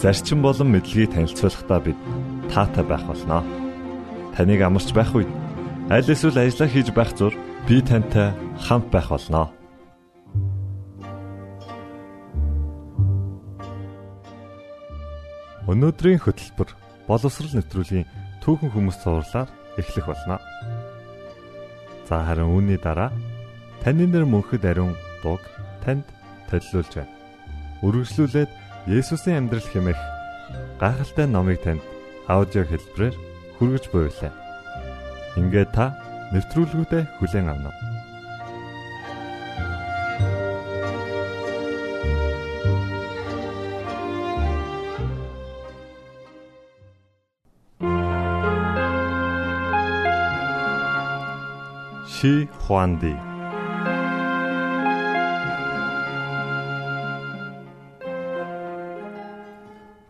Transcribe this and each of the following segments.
зарчим болон мэдлэгийг танилцуулахдаа бид таатай байх болноо. Таныг амарч байх үед аль эсвэл ажиллаа хийж байх зур би тантай хамт байх болноо. Өнөөдрийн хөтөлбөр боловсрал нэвтрүүлгийн түүхэн хүмүүс цувралаар эхлэх болно. За харин үүний дараа таны нэр мөнхөд ариун дууг танд төлөвлөж байна. Үргэлжлүүлээд Есүсийн амьдрал хэмээх гайхалтай номыг танд аудио хэлбэрээр хүргэж буйлаа. Ингээд та нэвтрүүлгүүдэд хүлээн авна уу? Ши Хуанди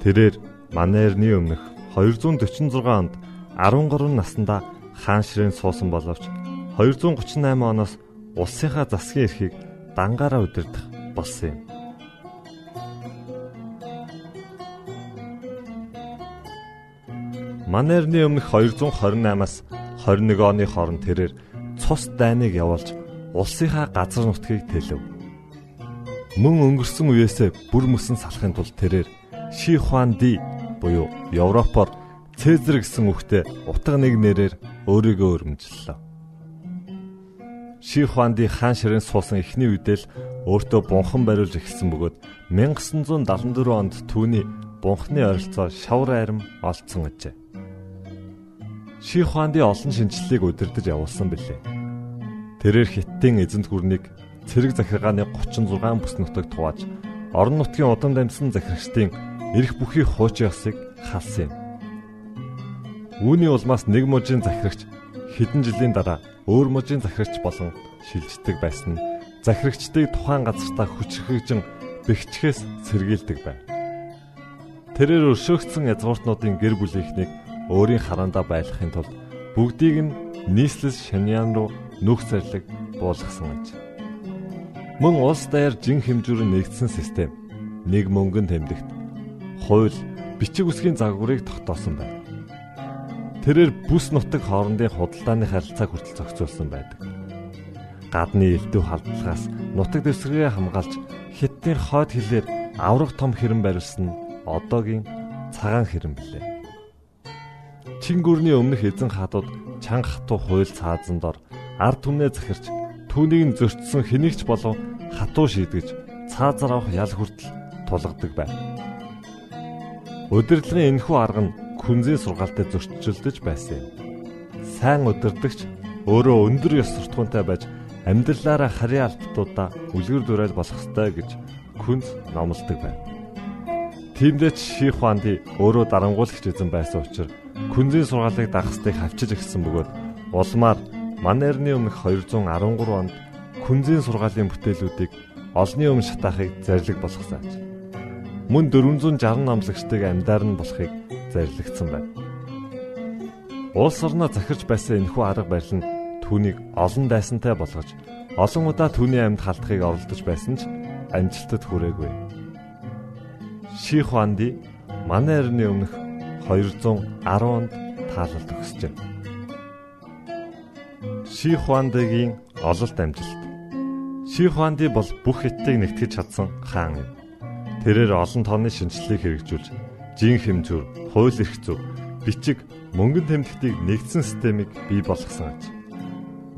Тэрээр Манерны өмнөх 246 онд 13 наснда хаан ширээн суусан боловч 238 оноос улсынхаа засгийн эрхийг дангаараа удирдах болсон юм. Манерны өмнөх 228-аас 21 оны хооронд тэрээр цус дайныг явуулж улсынхаа газар нутгийг тэлв. Мөн өнгөрсөн үеэсээ бүр мөсөн салахын тулд тэрээр Ши Хуанди буюу Европоор Цезар гэсэн үгтэй утга нэг нэрээр өөрийгөө өрөмжлөлөө. Ши Хуанди хаан ширээн суусан эхний үедээ л өөртөө бунхан бариулж эхэлсэн бөгөөд 1974 онд түүний бунхны ойролцоо шавар арим олцсон ажээ. Ши Хуанди олон шинжлэлийг удирдах явуулсан билээ. Тэрээр хиттийн эзэнт гүрнийг цэрэг захиргааны 36 бүс нутагт хувааж орон нутгийн удам дамжсан захирагчдын эрх бүхий хуучин ёсыг халсан юм. Үүний улмаас нэг мужийн захирагч хэдэн жилийн дараа өөр мужийн захирагч болон шилждэг байсан нь захирагчдыг тухайн газартаа хүчрхэгжин бэхжихээс сэргийлдэг байв. Тэрээр өршөөгдсөн язгууртнуудын гэр бүлийнхнийг өөрийн хараандаа байлгахын тулд бүгдийг нь нийслэл Шаньян руу нүх зарлиг буулгасан аж. Мөн улс даяар жин хэмжүүрэн нэгдсэн систем нэг мөнгөн тэмдэгт хууль бичиг үсгийн загварыг тогтоосон байна. Тэрээр бүс нутаг хоорондын худалдааны харилцааг хүртэл зохицуулсан байдаг. Гадны элдв халдлагаас нутаг дэвсгэрээ хамгаалж хиттийн хойд хилээр аврах том хэрэм барилсан нь одоогийн цагаан хэрэм билээ. Чин гүрний өмнөх эзэн хатууд чанга хатуу хууль цаазан дор ард түмнээ захирч түүнийг зөрчсөн хэнийгч болов хатуу шийдгэж цаазаар авах ял хүртэл тулгадаг байв. Удирдлагын энэхүү арга нь күнзийн сургаалтай зөрчилдөж байсан юм. Сайн удирдагч өөрөө өндөр ёс суртахуунтай байж амьдралаараа харийн албатуудаа үлгэр дуурайл болох ёстой гэж күнз номлодог байна. Тиймдээ Ши Хуанди өөрөө дарангуулагч эзэн байсан учраас күнзийн сургаалыг дагахстыг хавчиж эхэлсэн бөгөөд улмаар Манерны өмнөх 213 онд күнзийн сургаалын бүтээлүүдийг олонний өмнө шатаахыг зарлиг болгосон мөн 460 намлагчдыг амьдаар нь болохыг зарлигдсан байна. Улс орноо захирч байсан энэхүү арга барил нь түүнийг олон дайсантай болгож олон удаа түүний амьд халтахыг оролдож байсан ч амжилтад хүрээгүй. Ши Хуанди манай эртний өмнөх 210 онд таалалд өгсөж байна. Ши Хуандигийн ололт амжилт. Ши Хуанди бол бүх хиттийг нэгтгэж чадсан хаан юм. Тэрээр олон тооны шинжлэлийг хэрэгжүүлж жин хэмжүүр, хууль эрх зүйн, бичиг, мөнгөн тэмдэгтийг нэгдсэн системийг бий болгосон аж.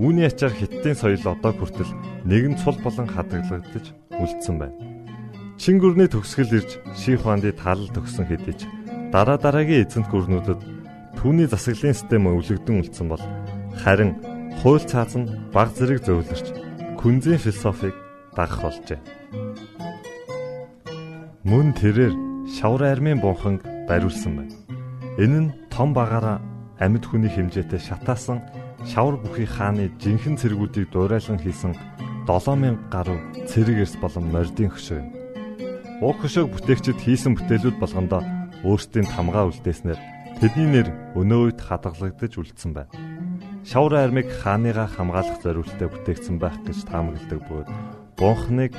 Үүний ачаар Хиттийн соёл одоо хүртэл нэгэн цул болон хадгалагдаж үлдсэн байна. Чин гүрний төгсгөл ирж Ших хаанды талал төгсөн хэдий ч дараа дараагийн эзэнт гүрнүүдэд түүний засаглалын систем өвлөгдөн үлдсэн бол харин хууль цааз нь баг зэрэг зөвлөрч күнзийн философиг дагах болжээ. Мөн тэрээр шавар армийн бунханг бариулсан байна. Энэ нь том багаараа амьд хүний хэмжээтэй шатаасан шавар бүхий хааны жинхэнэ цэргүүдийг дуурайлан хийсэн 7000 гаруй цэрэг эрс болон мордын хөшөө юм. Уг хөшөөг бүтээгчид хийсэн бүтээлүүд болгондоо өөрсдийн тамгаа үлдээснээр тэдний нэр өнөө үед хадгалагдаж үлдсэн байна. Шавар армийг хааныгаа хамгаалах зорилттой бүтээгдсэн байх гэж таамагладаг бөгөөд бунхныг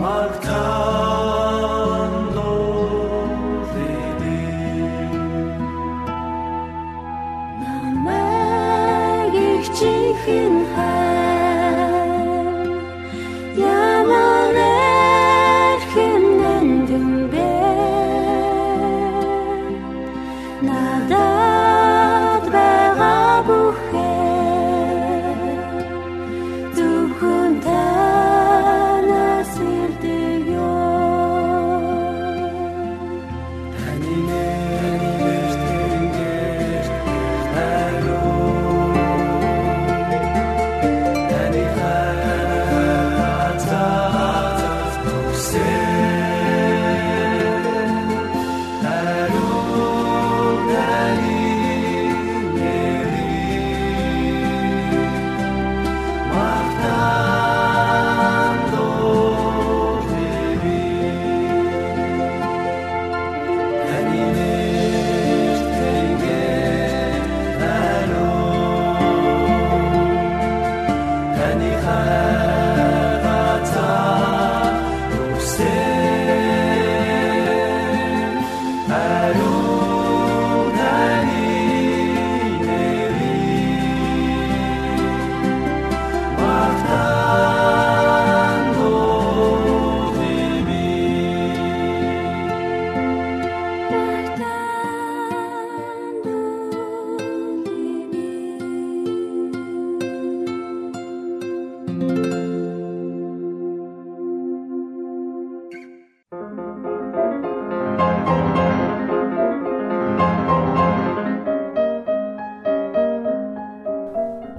Marta.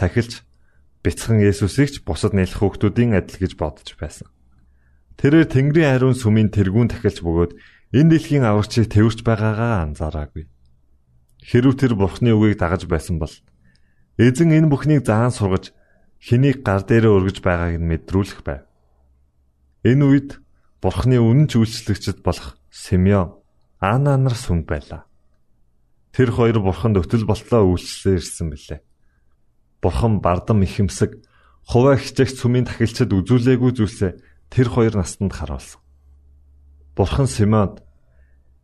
Тахилч бяцхан Есүсийг ч бусад нэлэх хүүхдүүдийн адил гэж бодож байсан. Тэрээр Тэнгэрийн хариун сүмийн тэргүүн тахилч бөгөөд энэ дэлхийн аварчийг тэрвэрч байгаагаа анзаараагүй. Хэрв тэр Бурхны үгийг дагаж байсан бол эзэн энэ бүхнийг заан сургаж хэнийг гар дээрээ өргөж байгааг нь мэдрүүлэх байв. Энэ үед Бурхны үнэн ч үйлчлэгчд болох Симеон Ана нар сүмд байлаа. Тэр хоёр бурханд өтөл болтлоо үйлчлээ ирсэн билээ. Бурхан бардам ихэмсэг хуваа хичээх цүмийн тахилчид үзүүлээгүй зүйлсээ тэр хоёр настанд харуулсан. Бурхан Симеонд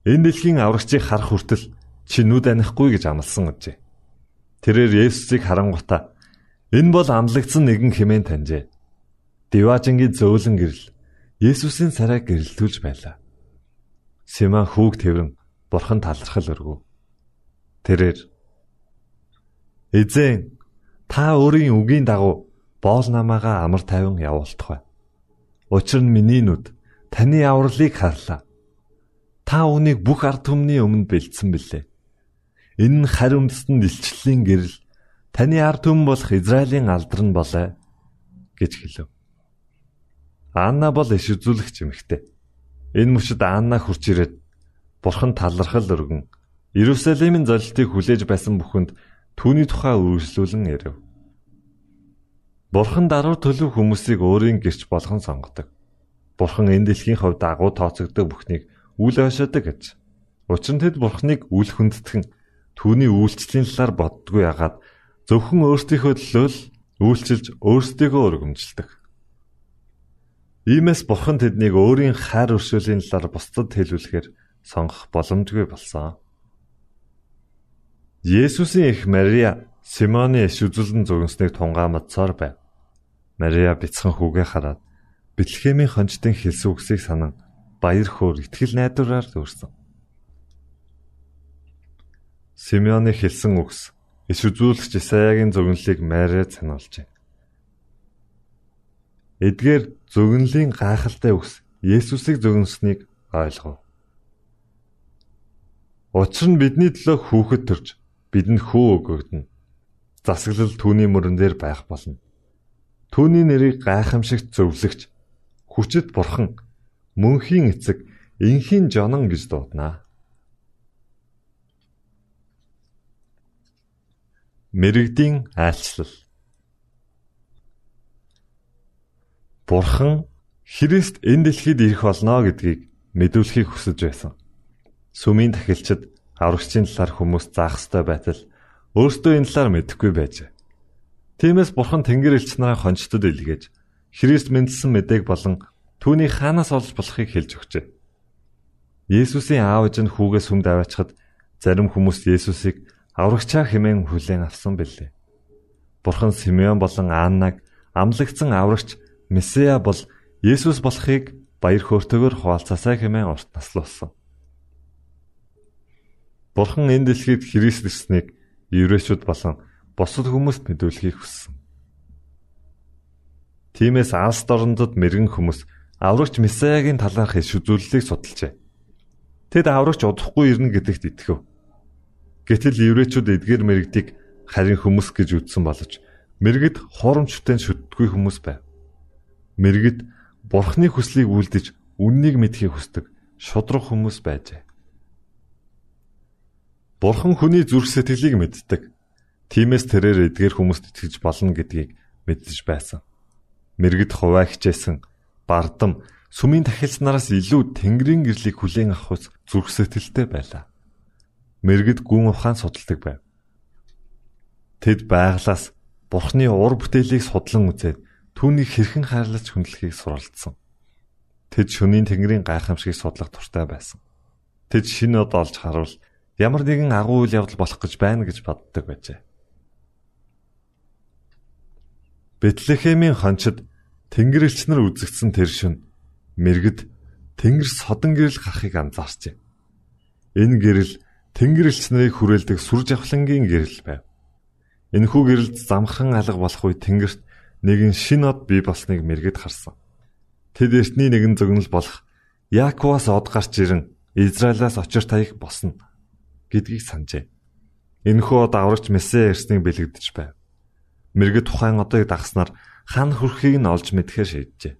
энэ дэлхийн аврагчийг харах хүртэл чи нүд анихгүй гэж амласан гэжээ. Тэрээр Есүсийг харангуйта энэ бол амлагдсан нэгэн хэмээн таньжээ. Диважингийн зөөлөн гэрэл Есүсийн царайг гэрэлтүүлж байлаа. Симон хүүг тэрэн бурхан талархал өргөв. Тэрээр Эзэн та өөрийн үгийн дагуу боол намаагаа амар тайван явуултах бай. Учир нь миний нүд таны авралыг харлаа. Та үүнийг бүх ард түмний өмнө бэлдсэн билээ. Энэ нь үндэстэн илчлэлийн гэрэл таны ард түмэн болох Израилийн алдар нь болоо гэж хэлв. Анна бол иш үзүүлэгч эмэгтэй. Энэ мөчөд Анна хурч ирээд бурхан талархал өргөн Иерусалимын золилтыг хүлээж байсан бүхэнд түүний тухай үргэлжлүүлэн ирэв. Бурхан даруй төлөв хүмүүсийг өөрийн гэрч болгон сонгодог. Бурхан энэ дэлхийн хувьд агуу тооцогддог бүхнийг үл ойшоодог гэж. Учир нь тэд Бурханыг үл хүндэтгэн түүний үйлчлэлийн талаар боддгүй ягаад зөвхөн өөрсдийнхөө төлөө л үйлчилж өөрсдийгөө өргөмжилдэг. Иймээс Бурхан тэднийг өөрийн хайр өршөөлийн талаар бусдад хэлүүлэхээр сонгох боломжгүй болсон. Есүсийн эх Мария Симоны иш үзүүлэн зөгнснийг тунгаамдсаар байв. Мария бяцхан хүүгээ хараад Бэтлехемийн хончтын хэлсэн үгсийг санан баяр хөөр итгэл найдвараар дүүрсэн. Симеоны хэлсэн үгс иш үзүүлэгч Исаягийн зөгнөлийг Мариад сануулжээ. Эдгээр зөгнөлийн гайхалтай үгс Есүсийг зөгнөснийг ойлгов. Учир нь бидний төлөө хүүхэд төрж бидэнд хөө өгөгдөнө. Засаглал түүний мөрөн дээр байх болно. Түүний нэрийг гайхамшигт зөвлөгч хүчит бурхан мөнхийн эцэг инхийн жонон гэж дуудана. Мэргэдийн айлчлал Бурхан Христ энэ дэлхийд ирэх болно гэдгийг мэдүүлэхийг хүсэж байсан. Сүмийн тахилчид аврагчийн талаар хүмүүс заах ёстой байтал өөртөө энэ талаар мэдэхгүй байжээ. Тиймээс бурхан Тэнгэр элч нараа хончтод илгээж Христ мэндэлсэн мэдээг болон түүний хаанаас олж болохыг хэлж өгчээ. Есүсийн аав ээж нь хүүгээ сүмд аваачхад зарим хүмүүс Есүсийг аврагчаа хэмээн хүлээн авсан билээ. Бурхан Симеон болон Аннаг амлагдсан аврагч Месиа бол Есүс болохыг баяр хөөртэйгээр хуваалцаасаа хэмээн урт наслуулсан. Бурхан энэ дэлхийд Христ ирснийг еврейчүүд болон бусад хүмүүст мэдүүлэхийг хүссэн. Тиймээс Алс дорндод мэрэгэн хүмүүс аврагч Месаягийн талаарх иш үзүүлэлтийг судалжээ. Тэд аврагч удахгүй ирнэ гэдэгт итгэв. Гэтэл еврейчүүд эдгээр мэрэгдийг харин хүмүүс гэж үзсэн боловч мэрэгд хоромчтой шүтдэггүй хүмүүс байв. Мэрэгд бурхны хүслийг үлдэж үннийг мэдхийг хүсдэг шудраг хүмүүс байжээ. Бурхан хүний зүрх сэтгэлийг мэддэг. Тиймээс тэрээр эдгээр хүмүүст итгэж болно гэдгийг мэдэж байсан. Мэргэд хуваа хичээсэн бардам сүмийн тахилч нараас илүү тэнгэрийн гэрлийг хүлээн авах зүрх сэтгэлтэй байлаа. Мэргэд гүн ухаан судалдаг байв. Тэд байглаас Бурхны ур бүтээлийг судлан үзээд түүнийг хэрхэн хайрлаж хүндлэхийг суралцсан. Тэд шөнийн тэнгэрийн гайхамшигыг судлах туртай байсан. Тэд шинэ од олж харуул ямар нэгэн агуу үйл явдал болох гэж байна гэж боддог байжээ. Бэтлехемийн хончид Тэнгэрлэгч нар үзэгдсэн тэр шин мэрэгд Тэнгэр содон гэрэл гарахыг анзаарчээ. Энэ гэрэл Тэнгэрлэгч нарыг хүрээлдэг сүр жавхлангийн гэрэл байв. Энэхүү гэрэлд замхан алга болох үе Тэнгэрт нэгэн шин од бий болсныг мэрэгд харсан. Тэд эртний нэгэн зөгнөл болох Яаковаас од гарч ирэн Израилаас очир таях босно гэдгийг санджээ. Энэхүү од аврагч Месэ ирснийг бэлэгдэж байв. Мэргэд тухайн одыг дагснаар хан хүрхийг нь олж мэдхээр шийджээ.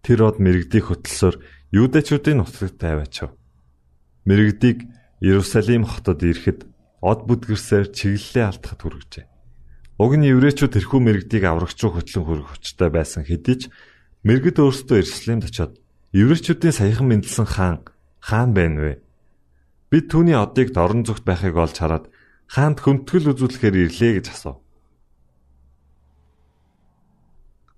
Тэр од мэрэгдийг хөтлсөөр юудэчүүдийн нутагт тавиачав. Мэрэгдийг Иерусалим хотод ирэхэд од бүдгэрсээр чиглэлээ алдахад хүргэжээ. Уг нь еврейчүүд тэрхүү мэрэгдийг аврагч руу хөтлөн хүргэх хүчтэй байсан хэдий ч мэрэгд өөрсдөө Иерусалимд очиод еврейчүүдийн саяхан мэндэлсэн хаан хаан байна вэ? Бид түүний одыг дорн зүгт байхыг олж хараад хаанд хөнтгөл үзүүлэхээр ирлээ гэж асуув.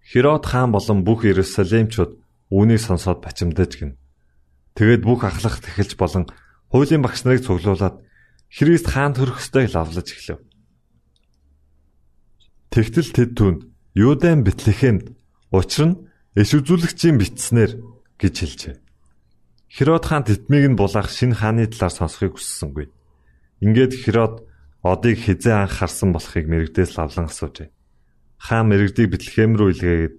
Херод хаан болон бүх Иерусалимчууд үүнийг сонсоод бачимдаж гин. Тэгээд бүх ахлах тэхэлж болон хуулийн багш нарыг цуглуулад Христ хаанд хүрэх ёстойг лавлаж эхлэв. Тэгтэл тэд түнд Юудан Бэтлехемд учир нь иш үзүүлэгчийн бичснэр гэж хэлжээ. Херод хаан тэтмийг нь булаах шинэ хааны талаар сонсохыг хүссэнгүй. Ингээд Херод одыг хизээ анх харсан болохыг мэрэгдээс лавлан асуужээ. Хаан мэрэгдийг Бэтлехэм рүү илгээгээд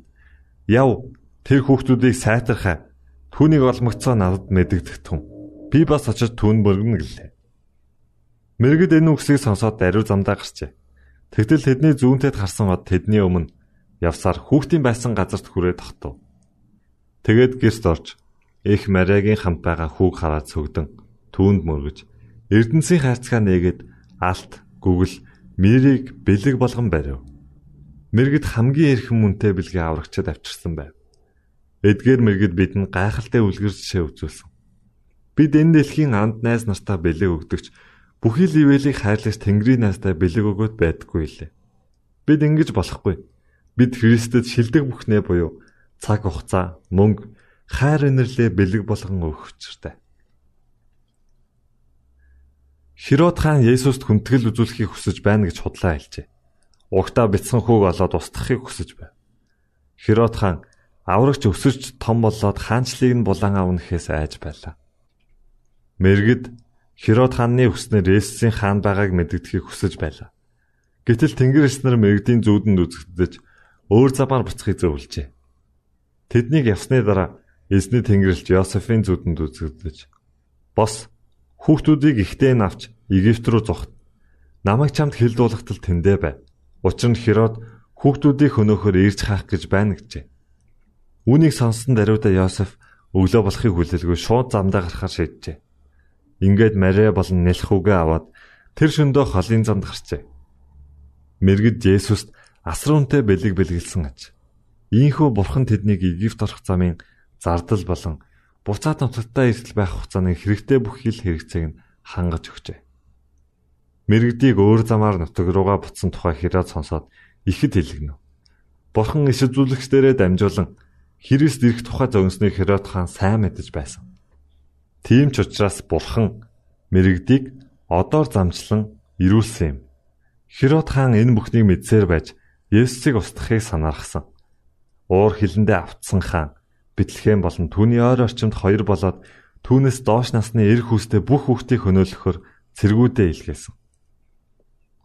"Яв, тэр хүүхдүүдийг сайтархаа. Түүнийг олмогцоо надад мэдэгдэх түн. Би бас очиж түүн бөргөнө" гэлээ. Мэрэгд энэ үгсийг сонсоод даруй замдаа гарчээ. Тэгтэл тэдний зүүнтэд харсан од тэдний өмнө явсаар хүүхдийн байсан газарт хүрээд тогтов. Тэгээд гэрт орж их Мариагийн хамт байгаа хүүг хараад цөгдөн түүнд мөргөж Эрдэнсийн хайрцгаа нээгээд алт, гүгэл, мэрийг бэлэг болгон барив. Мэргэд хамгийн эрхэм мөнтэй бэлгээ аврагчад авчирсан байв. Эдгээр мэргэд бидэнд гайхалтай үлгэр жишээ үзүүлсэн. Бид энэ дэлхийн анд найз нартаа бэлэг өгдөгч бүхий л ивэлийг хайрлаж Тэнгэрийн найздаа бэлэг өгөөд байдаггүй лээ. Бид ингэж болохгүй. Бид Христэд шилдэг бүхнээ буюу цаг хугацаа, мөнгө, хайр инэрлээ бэлэг болгон өгөх учиртай. Херод хаан Есүст хүндэтгэл үзүүлэхийг хүсэж байна гэж худлаа хэлжээ. Угтаа бяцхан хүүг олоод устгахыг хүсэж байв. Херод хаан аврагч өсөж том болоод хаанчлыг нь булан авнахээс айж байлаа. Мэргэд Херод хааны хүснээр Есүсийн хаан байгааг мэддэхийг хүсэж байлаа. Гэтэл Тэнгэр эснэр мэрэгдийн зүүдэнд үзэгдэж өөр замаар буцахыг зөвлөжээ. Тэднийг явсны дараа эзний Тэнгэрлэгч Йосефийн зүүдэнд үзэгдэж "Бос Хүүхдүүдийг ихтэй нь авч Египт рүү зогт. Намайг чамд хил дуулахтал тэндэ бай. Учир нь Херод хүүхдүүдийг хөнөөхөр ирж хаах гэж байна гэжээ. Үүнийг сонссон даруйда Йосеф өглөө болохыг хүлээлгүй шууд замдаа гарахаар шийджээ. Ингээд Мария болон нэлхүүгээ аваад тэр шөндөө холын замд гарчээ. Мэргэд Есүст асруунтай бэлэг бэлгэлсэн аж. Ийхүү бурхан тэднийг Египт орох замын зардал болон буцаад нутагтаа эрсэл байх хугацааны хэрэгтэй бүх хил хэрэгцээг нь хангаж өгчээ. Мэргэдийг өөр замаар нутаг руугаа буцсан тухай хэрэг сонсоод ихэд хэлгэнэ. Бурхан иш үзүүлэгчдэрээ дамжуулан Христ ирэх тухай зөгнснийг Херод хаан сайн мэдэж байсан. Тийм ч учраас Бурхан мэрэгдийг одоор замчлан ирүүлсэн юм. Херод хаан энэ бүхнийг мэдсээр байж Есүсийг устгахыг санаархсан. Уур хилэндээ автсан хаан Бэтлехэм болон түүний ойр орчимд хоёр болоод түүнээс доош насны эр хүүстэй бүх хүүхдийг хөнөөлөхөөр цэргүүдээ илгээсэн.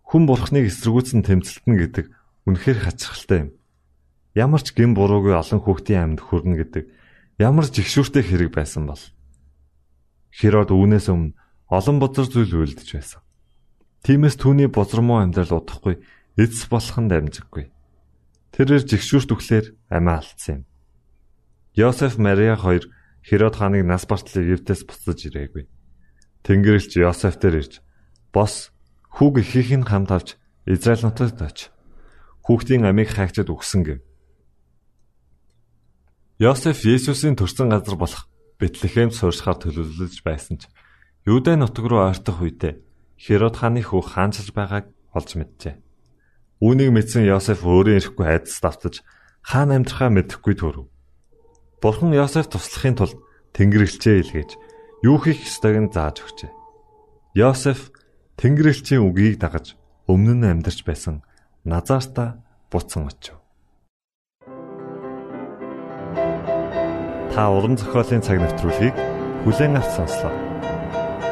Хүн бурхныг эсэргүүцэн тэмцэлтэн гэдэг үнэхээр хачирхалтай юм. Ямар ч гин буруугүй олон хүүхдийн амьд хүрнэ гэдэг ямар жигшүүртэй хэрэг байсан бол. Херод үүнээс өмнө олон бузар зүйл үйлдэж байсан. Тиймээс түүний бузармуу амьдрал удахгүй эцс болох нь дамжиггүй. Тэрээр жигшүүрт өглөөр амиа алдсан юм. Йосеф Мария хоёр Херод хааныг нас бартал Египтээс буцаж ирээгүй. Тэнгэрлэгч Йосеф дээр ирж бос хүүг ихийг нь хамт авч Израиль нутагт оч. Хүүхдийн амийг хайчаад өгсөн гэв. Йосеф Есүсийн төрсэн газар болох Бэтлехемд сууршихаар төлөвлөж байсан ч Юудэ нутаг руу ойртох үедээ Херод хааны хүү хаанчилж байгааг олж мэджээ. Үүнийг мэдсэн Йосеф өөрөө ирэхгүй хайдас давтаж хаан амьдрахаа мэдэхгүй төрөв. Бурхан Йосеф туслахын тулд Тэнгэрлэгчээ илгээж юу хийх ёстойг нь зааж өгчээ. Йосеф Тэнгэрлэгчийн үгийг дагаж өмнө нь амьдарч байсан Назарта буцсан очив. Та уран зохиолын цаг навтруулыг бүлээн авсан сонслоо.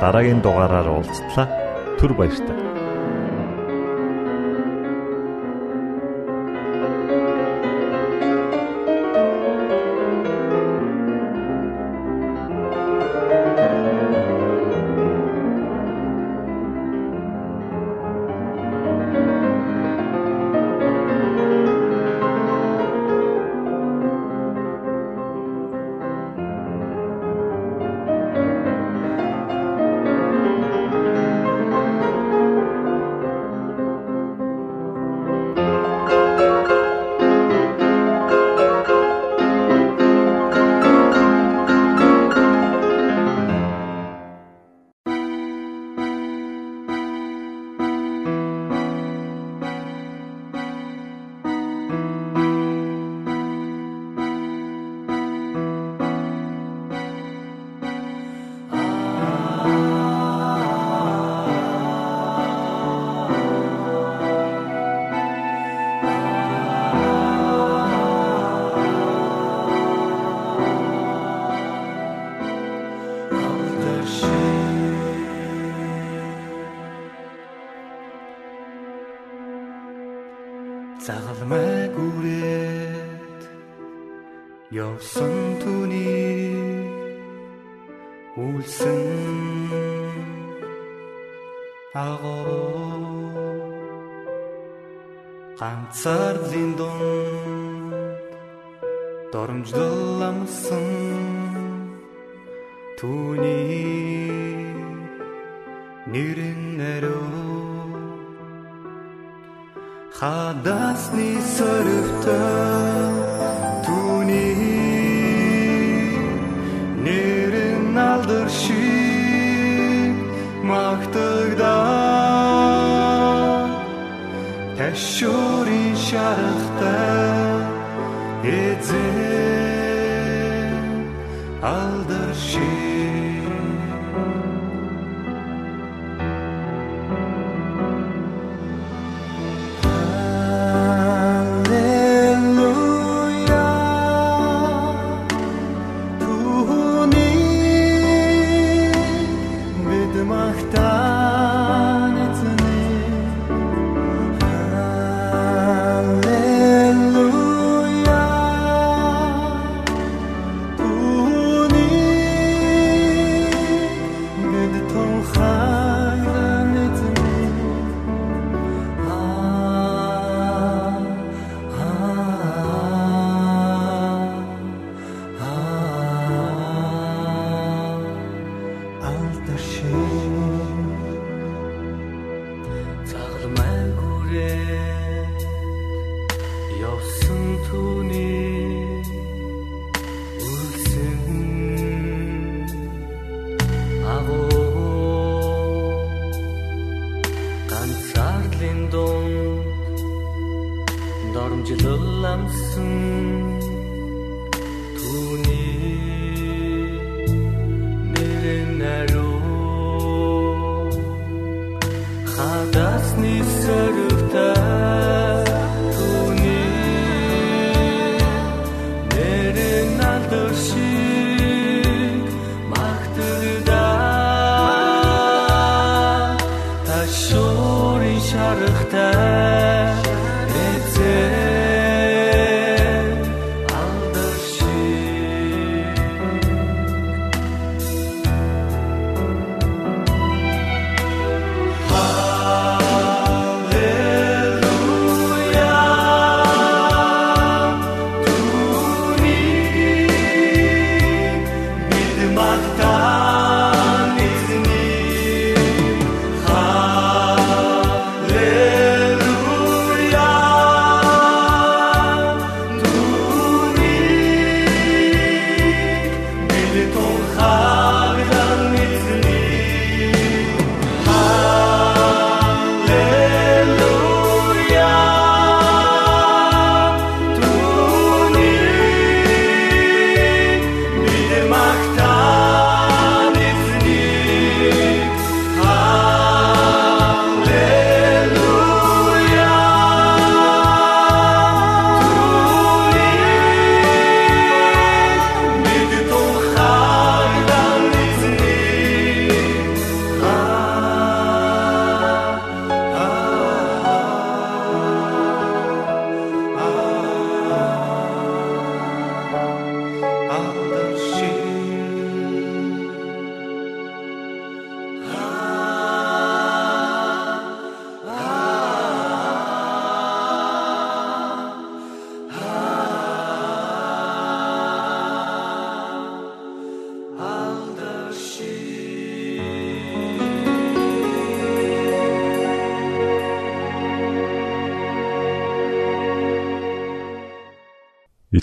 Дараагийн дугаараар уулзтлаа. Түр баярлалаа. Агоо ганцаар зиндон доромжлол амсан түүний нэрэн нэрөө хадасны сөрөвтөө тэшүүрийн шарахтай эзэн алдар шиг доромжлол амсан